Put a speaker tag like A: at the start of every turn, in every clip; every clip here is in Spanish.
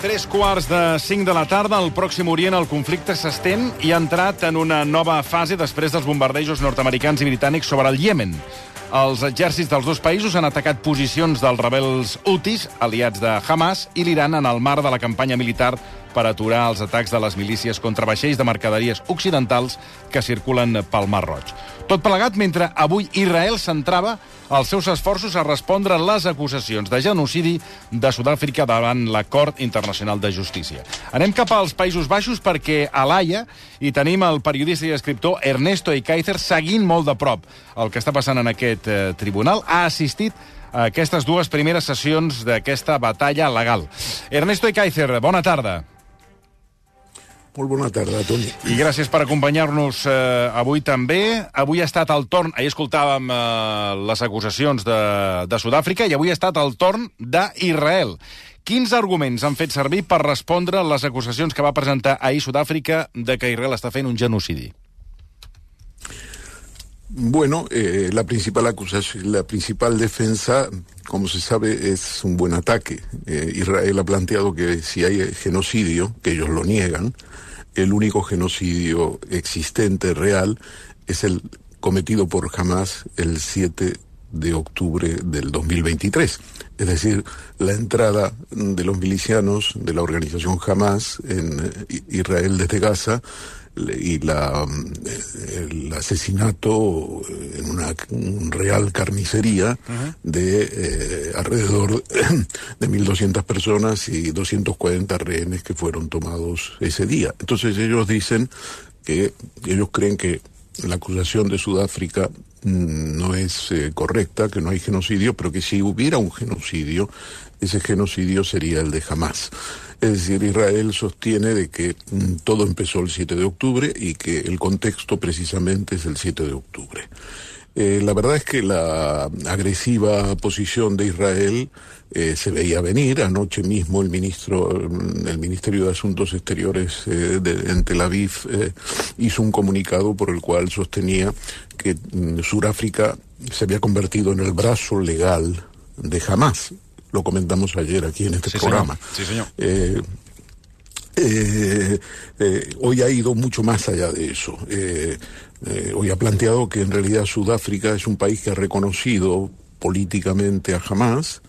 A: Tres quarts de cinc de la tarda, al Pròxim Orient el conflicte s'estén i ha entrat en una nova fase després dels bombardejos nord-americans i britànics sobre el Iemen. Els exèrcits dels dos països han atacat posicions dels rebels Houthis, aliats de Hamas, i l'Iran en el marc de la campanya militar per aturar els atacs de les milícies contra vaixells de mercaderies occidentals que circulen pel Mar Roig. Tot plegat mentre avui Israel centrava els seus esforços a respondre les acusacions de genocidi de Sud-àfrica davant la Cort Internacional de Justícia. Anem cap als Països Baixos perquè a l'Aia hi tenim el periodista i escriptor Ernesto Ekaizer seguint molt de prop el que està passant en aquest eh, tribunal. Ha assistit a aquestes dues primeres sessions d'aquesta batalla legal. Ernesto Ekaizer, bona tarda.
B: Molt bona tarda, Toni.
A: I gràcies per acompanyar-nos eh, avui també. Avui ha estat el torn, ahir escoltàvem eh, les acusacions de, de Sud-àfrica, i avui ha estat el torn d'Israel. Quins arguments han fet servir per respondre les acusacions que va presentar ahir Sud-àfrica de que Israel està fent un genocidi?
B: Bueno, eh, la principal acusación, la principal defensa, como se sabe, es un buen ataque. Eh, Israel ha planteado que si hay genocidio, que ellos lo niegan, el único genocidio existente real es el cometido por Hamas el 7 de octubre del 2023. Es decir, la entrada de los milicianos de la organización Hamas en eh, Israel desde Gaza y la, el asesinato en una real carnicería de eh, alrededor de 1.200 personas y 240 rehenes que fueron tomados ese día. Entonces ellos dicen que ellos creen que la acusación de Sudáfrica mm, no es eh, correcta, que no hay genocidio, pero que si hubiera un genocidio, ese genocidio sería el de Hamas. Es decir, Israel sostiene de que mm, todo empezó el 7 de octubre y que el contexto precisamente es el 7 de octubre. Eh, la verdad es que la agresiva posición de Israel eh, se veía venir. Anoche mismo el ministro, mm, el Ministerio de Asuntos Exteriores eh, de, en Tel Aviv hizo un comunicado por el cual sostenía que mm, Sudáfrica se había convertido en el brazo legal de Hamas lo comentamos ayer aquí en este programa.
A: Sí, señor.
B: Eh, eh, eh, hoy ha ido mucho más allá de eso. hoy ha planteado que en realidad Sudáfrica es un país que ha reconocido políticamente a Hamas,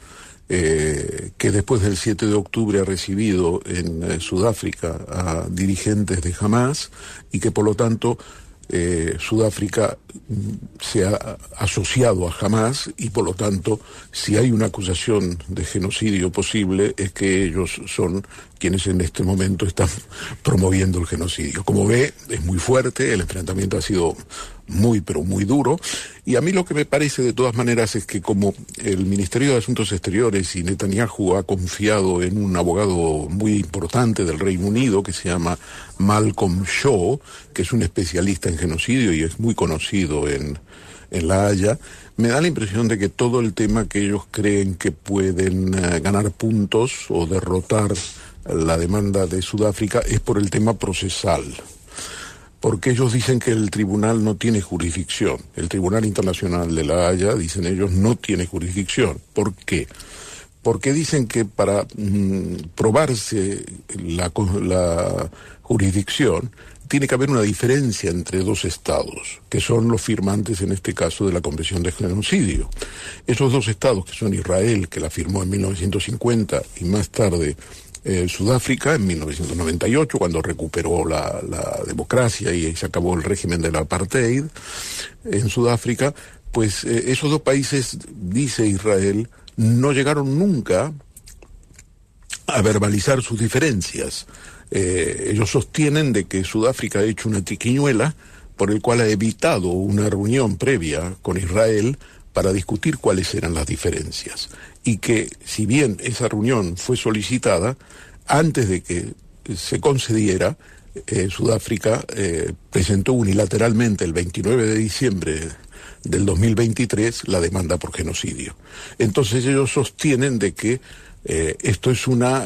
B: que después del 7 de octubre ha recibido en Sudáfrica a dirigentes de Hamas y que por lo tanto eh, Sudáfrica mm, se ha asociado a Hamas y por lo tanto, si hay una acusación de genocidio posible, es que ellos son quienes en este momento están promoviendo el genocidio. Como ve, es muy fuerte, el enfrentamiento ha sido muy, pero muy duro. Y a mí lo que me parece de todas maneras es que como el Ministerio de Asuntos Exteriores y Netanyahu ha confiado en un abogado muy importante del Reino Unido que se llama Malcolm Shaw, que es un especialista en genocidio y es muy conocido en, en La Haya, me da la impresión de que todo el tema que ellos creen que pueden eh, ganar puntos o derrotar la demanda de Sudáfrica es por el tema procesal. Porque ellos dicen que el tribunal no tiene jurisdicción. El Tribunal Internacional de la Haya, dicen ellos, no tiene jurisdicción. ¿Por qué? Porque dicen que para mm, probarse la, la jurisdicción, tiene que haber una diferencia entre dos estados, que son los firmantes en este caso de la Convención de Genocidio. Esos dos estados, que son Israel, que la firmó en 1950, y más tarde Sudáfrica en 1998, cuando recuperó la, democracia y se acabó el régimen del apartheid en Sudáfrica, pues eh, esos dos países, dice Israel, no llegaron nunca a verbalizar sus diferencias. Eh, ellos sostienen de que Sudáfrica ha hecho una triquiñuela por el cual ha evitado una reunión previa con Israel para discutir cuáles eran las diferencias. Y que si bien esa reunión fue solicitada, antes de que se concediera, eh, Sudáfrica eh, presentó unilateralmente el 29 de diciembre del 2023 la demanda por genocidio. Entonces ellos sostienen de que eh, esto es una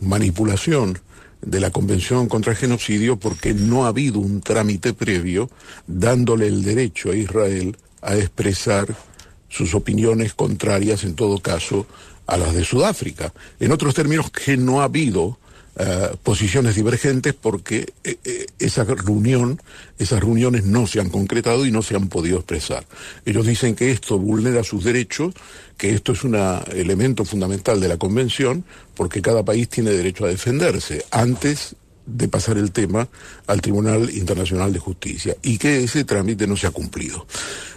B: manipulación de la Convención contra el Genocidio porque no ha habido un trámite previo dándole el derecho a Israel a expresar sus opiniones contrarias, en todo caso, a las de Sudáfrica. En otros términos, que no ha habido eh, posiciones divergentes porque eh, eh, esa reunión, esas reuniones no se han concretado y no se han podido expresar. Ellos dicen que esto vulnera sus derechos, que esto es un elemento fundamental de la Convención, porque cada país tiene derecho a defenderse antes de pasar el tema al Tribunal Internacional de Justicia y que ese trámite no se ha cumplido.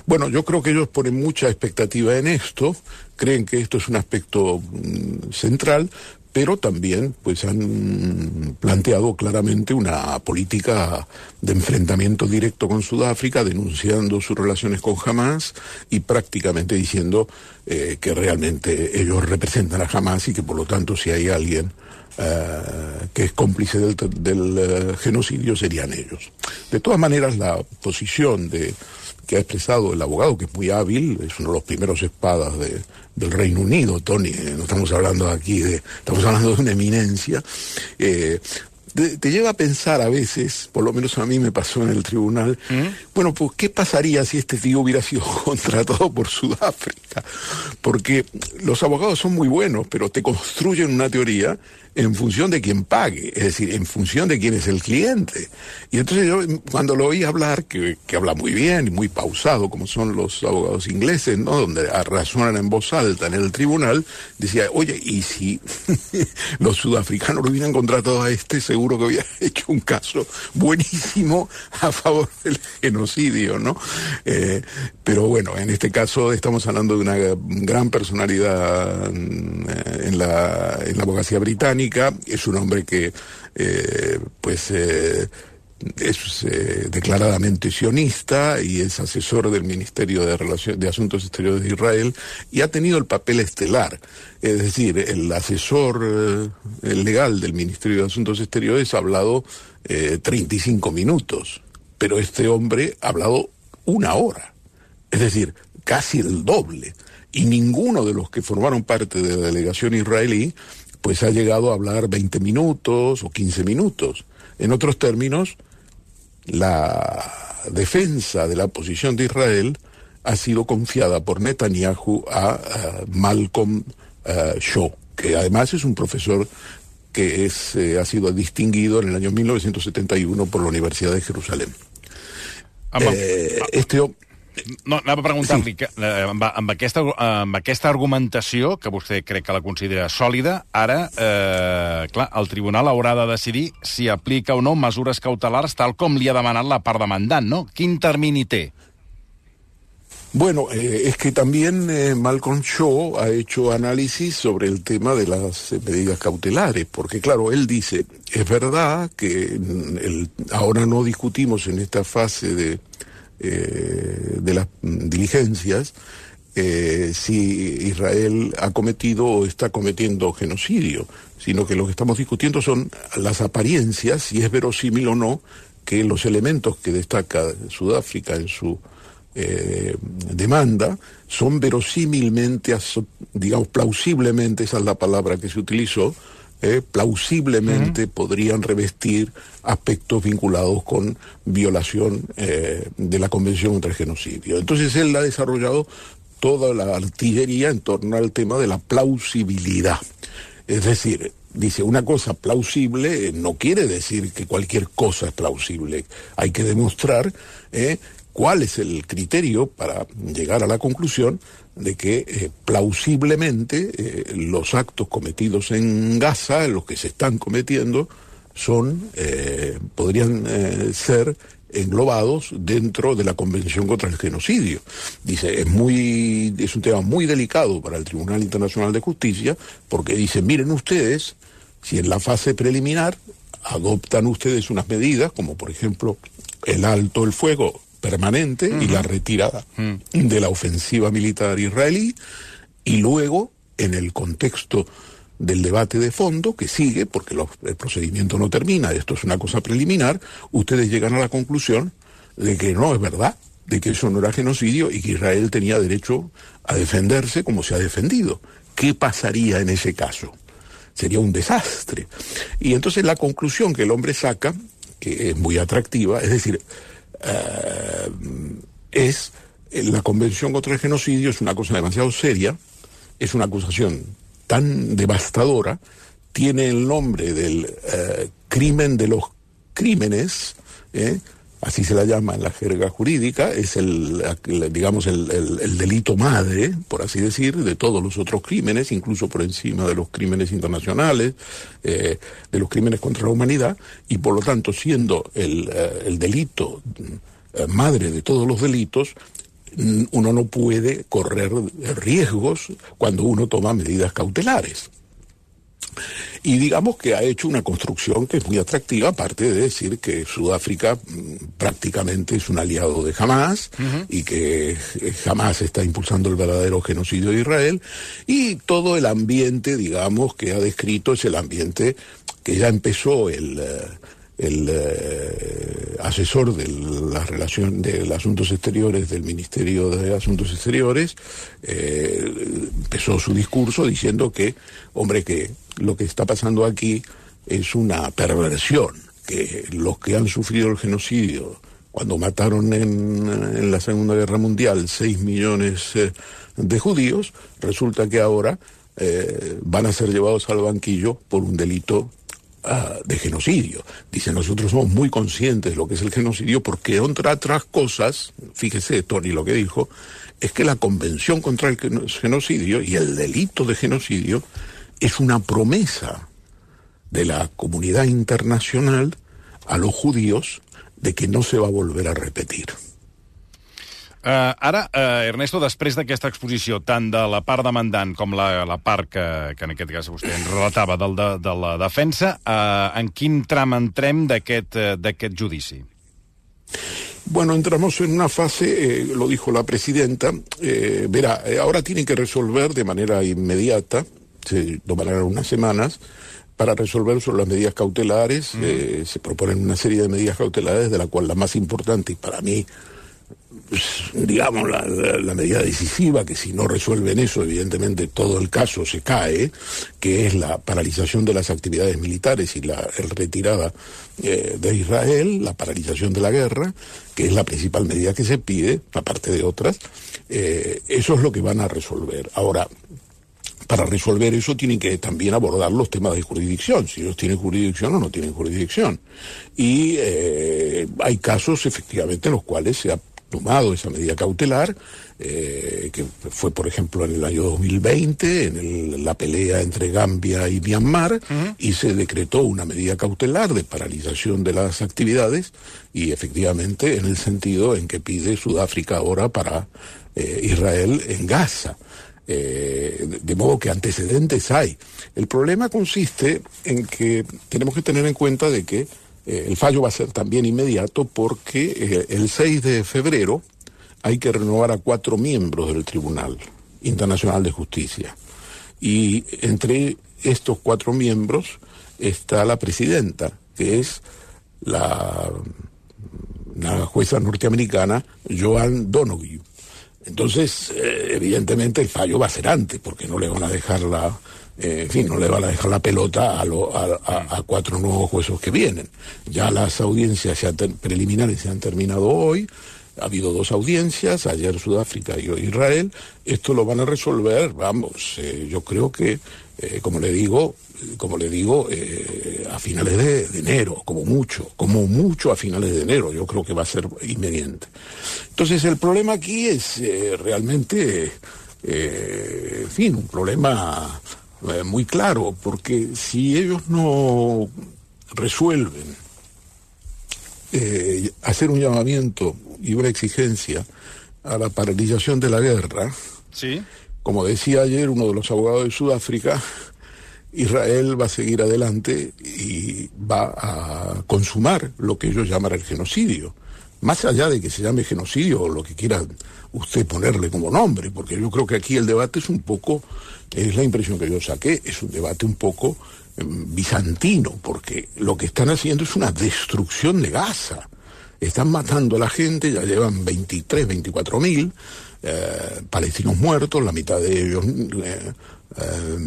B: Bueno, yo creo que ellos ponen mucha expectativa en esto, creen que esto es un aspecto mm, central, pero también pues han planteado claramente una política de enfrentamiento directo con Sudáfrica, denunciando sus relaciones con Hamas y prácticamente diciendo eh, que realmente ellos representan a Hamas y que por lo tanto si hay alguien eh, que es cómplice del, eh, genocidio serían ellos. De todas maneras, la posición de que ha expresado el abogado, que es muy hábil, es uno de los primeros espadas del Reino Unido, Tony, eh, no estamos hablando aquí de, estamos hablando de una eminencia, eh, te, lleva a pensar a veces, por lo menos a mí me pasó en el tribunal, ¿Mm? bueno, pues ¿qué pasaría si este tío hubiera sido contratado por Sudáfrica? Porque los abogados son muy buenos, pero te construyen una teoría en función de quien pague, es decir, en función de quién es el cliente. Y entonces yo cuando lo oí hablar, que, habla muy bien y muy pausado, como son los abogados ingleses, ¿no? Donde razonan en voz alta en el tribunal, decía, oye, y si los sudafricanos lo hubieran contratado a este, seguro que hubiera hecho un caso buenísimo a favor del genocidio, ¿no? Eh, pero bueno, en este caso estamos hablando de una gran personalidad eh, en la, en la abogacía británica, es un hombre que, eh, pues, eh, es eh, declaradamente sionista y es asesor del Ministerio de, de Asuntos Exteriores de Israel y ha tenido el papel estelar. Es decir, el asesor legal del Ministerio de Asuntos Exteriores ha hablado 35 minutos, pero este hombre ha hablado una hora. Es decir, casi el doble. Y ninguno de los que formaron parte de la delegación israelí pues ha llegado a hablar 20 minutos o 15 minutos. En otros términos, la defensa de la posición de Israel ha sido confiada por Netanyahu a, Malcolm Shaw, que además es un profesor que es, eh, ha sido distinguido en el año 1971 por la Universidad de Jerusalén.
A: Eh, este no, anava a preguntar-li, sí. Eh, amb, amb, aquesta, amb aquesta argumentació, que vostè crec que la considera sòlida, ara, eh, clar, el tribunal haurà de decidir si aplica o no mesures cautelars tal com li ha demanat la part demandant, no? Quin termini té?
B: Bueno, eh, es que también eh, Malcolm Shaw ha hecho análisis sobre el tema de las eh, medidas cautelares, porque claro, él dice, es verdad que el, ahora no discutimos en esta fase de, eh, de las diligencias eh, si Israel ha cometido o está cometiendo genocidio, sino que lo que estamos discutiendo son las apariencias, si es verosímil o no, que los elementos que destaca Sudáfrica en su eh, demanda son verosímilmente, digamos, plausiblemente, esa es la palabra que se utilizó, eh, plausiblemente podrían revestir aspectos vinculados con violación eh, de la Convención contra el Genocidio. Entonces él ha desarrollado toda la artillería en torno al tema de la plausibilidad. Es decir, dice, una cosa plausible no quiere decir que cualquier cosa es plausible. Hay que demostrar eh, cuál es el criterio para llegar a la conclusión de que eh, plausiblemente eh, los actos cometidos en Gaza, los que se están cometiendo, son, eh, podrían ser englobados dentro de la Convención contra el Genocidio. Dice, es muy, es un tema muy delicado para el Tribunal Internacional de Justicia, porque dice, miren ustedes, si en la fase preliminar adoptan ustedes unas medidas, como por ejemplo el alto el fuego permanente y la retirada de la ofensiva militar israelí y luego en el contexto del debate de fondo que sigue, porque el procedimiento no termina, esto es una cosa preliminar, ustedes llegan a la conclusión de que no es verdad, de que eso no era genocidio y que Israel tenía derecho a defenderse como se ha defendido. ¿Qué pasaría en ese caso? Sería un desastre. Y entonces la conclusión que el hombre saca, que es muy atractiva, es decir, eh, es la Convención contra el Genocidio es una cosa demasiado seria, es una acusación tan devastadora, tiene el nombre del eh, crimen de los crímenes, ¿eh? Así se la llama en la jerga jurídica, es el, digamos, el, delito madre, por así decir, de todos los otros crímenes, incluso por encima de los crímenes internacionales, eh, de los crímenes contra la humanidad, y por lo tanto, siendo el, eh, el delito eh, madre de todos los delitos, uno no puede correr riesgos cuando uno toma medidas cautelares. Y digamos que ha hecho una construcción que es muy atractiva, aparte de decir que Sudáfrica mm, prácticamente es un aliado de Hamas y que Hamas está impulsando el verdadero genocidio de Israel. Y todo el ambiente, digamos, que ha descrito es el ambiente que ya empezó el... Eh, el eh, asesor de la relación de asuntos exteriores del Ministerio de Asuntos Exteriores eh, empezó su discurso diciendo que hombre que lo que está pasando aquí es una perversión, que los que han sufrido el genocidio, cuando mataron en, la Segunda Guerra Mundial 6 millones eh, de judíos, resulta que ahora eh, van a ser llevados al banquillo por un delito ah, de genocidio. Dice, nosotros somos muy conscientes de lo que es el genocidio porque, entre otras cosas, fíjese Tony lo que dijo, es que la Convención contra el Genocidio y el delito de genocidio es una promesa de la comunidad internacional a los judíos de que no se va a volver a repetir.
A: Uh, ara, uh, Ernesto, després d'aquesta exposició, tant de la part demandant com la, la part que, que en aquest cas vostè ens relatava del de, de la defensa, uh, en quin tram entrem d'aquest uh, judici?
B: Bueno, entramos en una fase, eh, lo dijo la presidenta, eh, verá, ahora tienen que resolver de manera inmediata se tomarán unas semanas para resolver sobre las medidas cautelares. Eh, se proponen una serie de medidas cautelares, de la cual la más importante, y para mí, digamos, la, medida decisiva, que si no resuelven eso, evidentemente todo el caso se cae, que es la paralización de las actividades militares y la retirada eh, de Israel, la paralización de la guerra, que es la principal medida que se pide, aparte de otras. Eh, eso es lo que van a resolver. Ahora, para resolver eso tienen que también abordar los temas de jurisdicción, si ellos tienen jurisdicción o no tienen jurisdicción. Y eh, hay casos efectivamente en los cuales se ha tomado esa medida cautelar, eh, que fue por ejemplo en el año 2020, en la pelea entre Gambia y Myanmar, y se decretó una medida cautelar de paralización de las actividades, y efectivamente en el sentido en que pide Sudáfrica ahora para eh, Israel en Gaza. Eh, de modo que antecedentes hay. El problema consiste en que tenemos que tener en cuenta de que eh, el fallo va a ser también inmediato porque eh, el 6 de febrero hay que renovar a cuatro miembros del Tribunal Internacional de Justicia. Y entre estos cuatro miembros está la presidenta, que es la, la jueza norteamericana Joan Donoghue. Entonces, eh, evidentemente el fallo va a ser antes, porque no le van a dejar la, eh, en fin, no le van a dejar la pelota a, cuatro nuevos jueces que vienen. Ya las audiencias preliminares se han terminado hoy, ha habido dos audiencias, ayer Sudáfrica y hoy Israel. Esto lo van a resolver, vamos, eh, yo creo que, como le digo, como le digo, eh, a finales de, enero, como mucho, como mucho a finales de enero, yo creo que va a ser inmediente. Entonces el problema aquí es eh, realmente, eh, en fin, un problema muy claro, porque si ellos no resuelven hacer un llamamiento y una exigencia a la paralización de la guerra,
A: ¿Sí?
B: como decía ayer uno de los abogados de Sudáfrica, Israel va a seguir adelante y va a consumar lo que ellos llaman el genocidio. Más allá de que se llame genocidio o lo que quiera usted ponerle como nombre, porque yo creo que aquí el debate es un poco, es la impresión que yo saqué, es un debate un poco em, bizantino, porque lo que están haciendo es una destrucción de Gaza. están matando a la gente, ya llevan 23, 24 mil eh, palestinos muertos, la mitad de ellos eh, eh,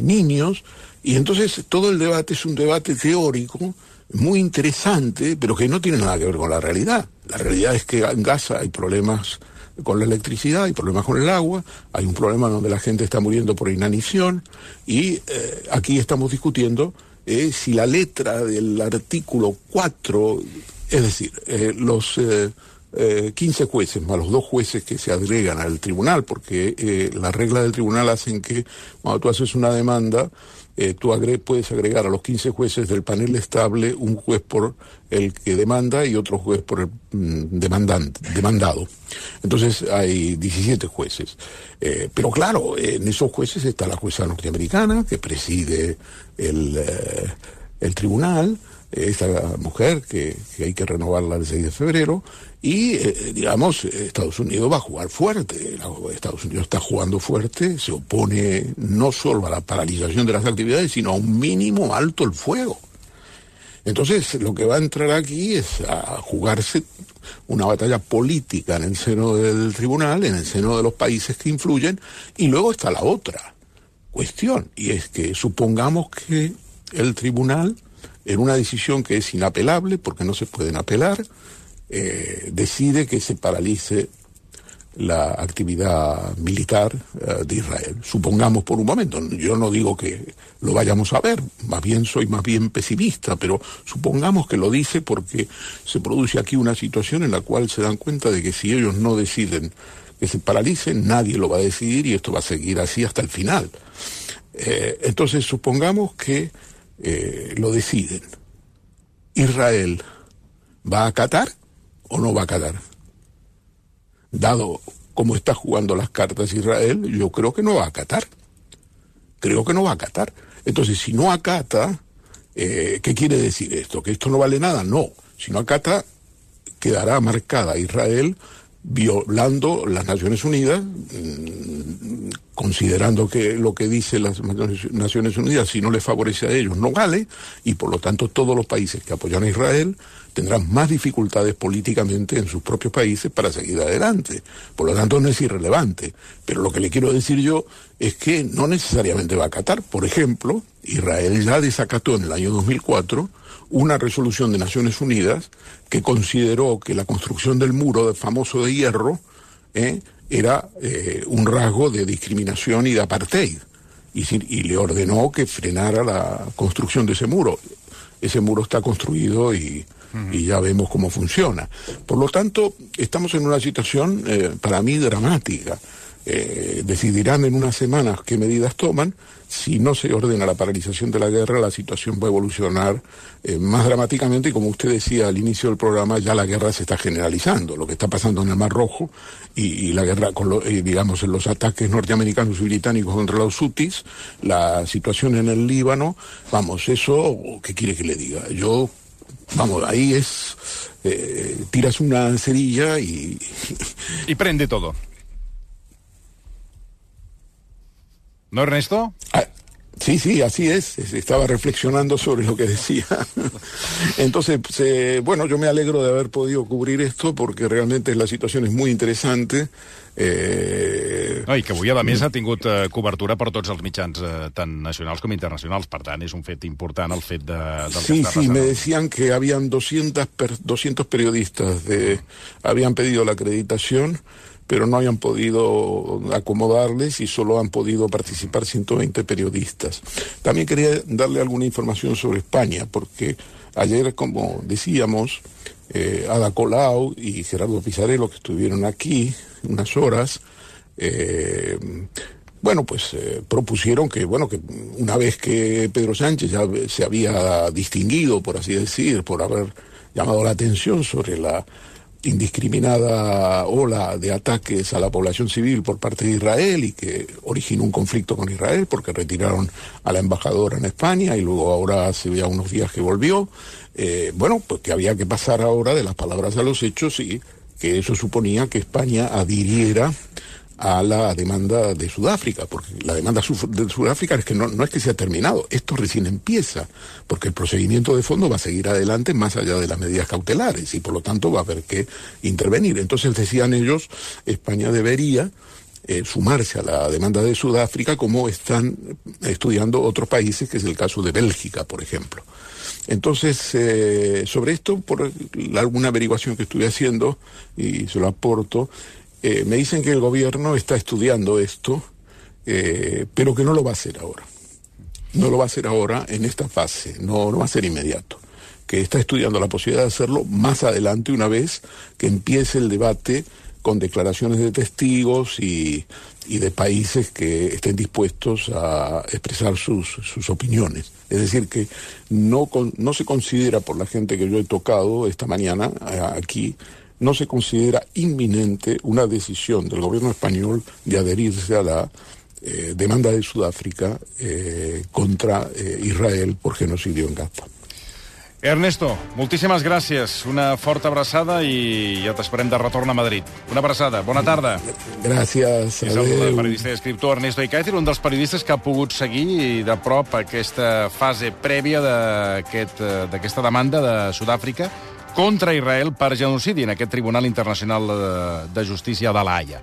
B: niños, y entonces todo el debate es un debate teórico muy interesante, pero que no tiene nada que ver con la realidad. La realidad es que en Gaza hay problemas con la electricidad, hay problemas con el agua, hay un problema donde la gente está muriendo por inanición, y aquí estamos discutiendo si la letra del artículo 4 es decir, eh, los eh, 15 eh, jueces, más los dos jueces que se agregan al tribunal, porque eh, las reglas del tribunal hacen que cuando tú haces una demanda, eh, tú puedes agregar a los 15 jueces del panel estable un juez por el que demanda y otro juez por el mm, demandante, demandado. Entonces hay 17 jueces. pero claro, en esos jueces está la jueza norteamericana que preside el, el tribunal esta mujer que, hay que renovarla el 6 de febrero y eh, digamos Estados Unidos va a jugar fuerte. Estados Unidos está jugando fuerte se opone no solo a la paralización de las actividades sino a un mínimo alto el fuego. Entonces lo que va a entrar aquí es a jugarse una batalla política en el seno del tribunal en el seno de los países que influyen y luego está la otra cuestión y es que supongamos que el tribunal en una decisión que es inapelable, porque no se pueden apelar, eh, decide que se paralice la actividad militar eh, de Israel. Supongamos por un momento, yo no digo que lo vayamos a ver, más bien soy más bien pesimista, pero supongamos que lo dice porque se produce aquí una situación en la cual se dan cuenta de que si ellos no deciden que se paralice, nadie lo va a decidir y esto va a seguir así hasta el final. Eh, entonces supongamos que eh, lo deciden. Israel va a acatar o no va a acatar. Dado cómo está jugando las cartas Israel, yo creo que no va a acatar. Creo que no va a acatar. Entonces, si no acata, eh, ¿qué quiere decir esto? ¿Que esto no vale nada? No. Si no acata, quedará marcada Israel violando las Naciones Unidas, mm, considerando que lo que dice las Naciones Unidas, si no les favorece a ellos, no vale, y por lo tanto todos los países que apoyan a Israel tendrán más dificultades políticamente en sus propios países para seguir adelante. Por lo tanto, no es irrelevante. Pero lo que le quiero decir yo es que no necesariamente va a acatar. Por ejemplo, Israel ya desacató en el año 2004 una resolución de Naciones Unidas que consideró que la construcción del muro famoso de hierro eh, era eh, un rasgo de discriminación y de apartheid. Y, y, le ordenó que frenara la construcción de ese muro. Ese muro está construido y, y ya vemos cómo funciona. Por lo tanto, estamos en una situación eh, para mí dramática. Eh, decidirán en unas semanas qué medidas toman. Si no se ordena la paralización de la guerra, la situación va a evolucionar eh, más dramáticamente y como usted decía al inicio del programa, ya la guerra se está generalizando. Lo que está pasando en el Mar Rojo y, la guerra, con digamos, en los ataques norteamericanos y británicos contra los hutis, la situación en el Líbano, vamos, eso, ¿qué quiere que le diga? Yo vamos, ahí es, eh, tiras una cerilla y...
A: Y prende todo. ¿No, Ernesto?
B: Ah, sí, sí, así es. Estaba reflexionando sobre lo que decía. Entonces, bueno, yo me alegro de haber podido cubrir esto porque realmente la situación es muy interesante.
A: Eh... No, I que avui, a més, ha tingut eh, cobertura per tots els mitjans, eh, tant nacionals com internacionals. Per tant, és un fet important el fet de, del
B: sí, que Sí, me decían que habían 200, per, 200 periodistas de, habían pedido la acreditación pero no hayan podido acomodarles y solo han podido participar 120 periodistas. También quería darle alguna información sobre España, porque ayer, como decíamos, eh, Ada Colau y Gerardo Pizarello, que estuvieron aquí unas horas, eh, bueno, pues eh, propusieron que, bueno, que una vez que Pedro Sánchez ya se había distinguido, por así decir, por haber llamado la atención sobre la indiscriminada ola de ataques a la población civil por parte de Israel y que originó un conflicto con Israel porque retiraron a la embajadora en España y luego ahora hace ya unos días que volvió. Eh, bueno, pues que había que pasar ahora de las palabras a los hechos y que eso suponía que España adhiriera a la demanda de Sudáfrica, porque la demanda de Sudáfrica es que no, no es que se ha terminado, esto recién empieza, porque el procedimiento de fondo va a seguir adelante más allá de las medidas cautelares y por lo tanto va a haber que intervenir. Entonces decían ellos, España debería eh, sumarse a la demanda de Sudáfrica como están estudiando otros países, que es el caso de Bélgica, por ejemplo. Entonces, eh, sobre esto, por alguna averiguación que estuve haciendo, y se lo aporto, eh, me dicen que el gobierno está estudiando esto, eh, pero que no lo va a hacer ahora. No lo va a hacer ahora en esta fase, no, no va a ser inmediato. Que está estudiando la posibilidad de hacerlo más adelante, una vez que empiece el debate con declaraciones de testigos y, y de países que estén dispuestos a expresar sus, sus opiniones. Es decir, que no, no se considera por la gente que yo he tocado esta mañana eh, aquí no se considera inminente una decisión del gobierno español de adherirse a la eh, demanda de Sudáfrica eh, contra eh, Israel por genocidio en Gaza.
A: Ernesto, moltíssimes gràcies. Una forta abraçada i ja t'esperem de retorn a Madrid. Una abraçada. Bona tarda.
B: Gràcies.
A: És el periodista i escriptor Ernesto Icaizer, un dels periodistes que ha pogut seguir de prop aquesta fase prèvia d'aquesta aquest, demanda de Sud-àfrica contra Israel per genocidi en aquest Tribunal Internacional de, de Justícia de l'Haia.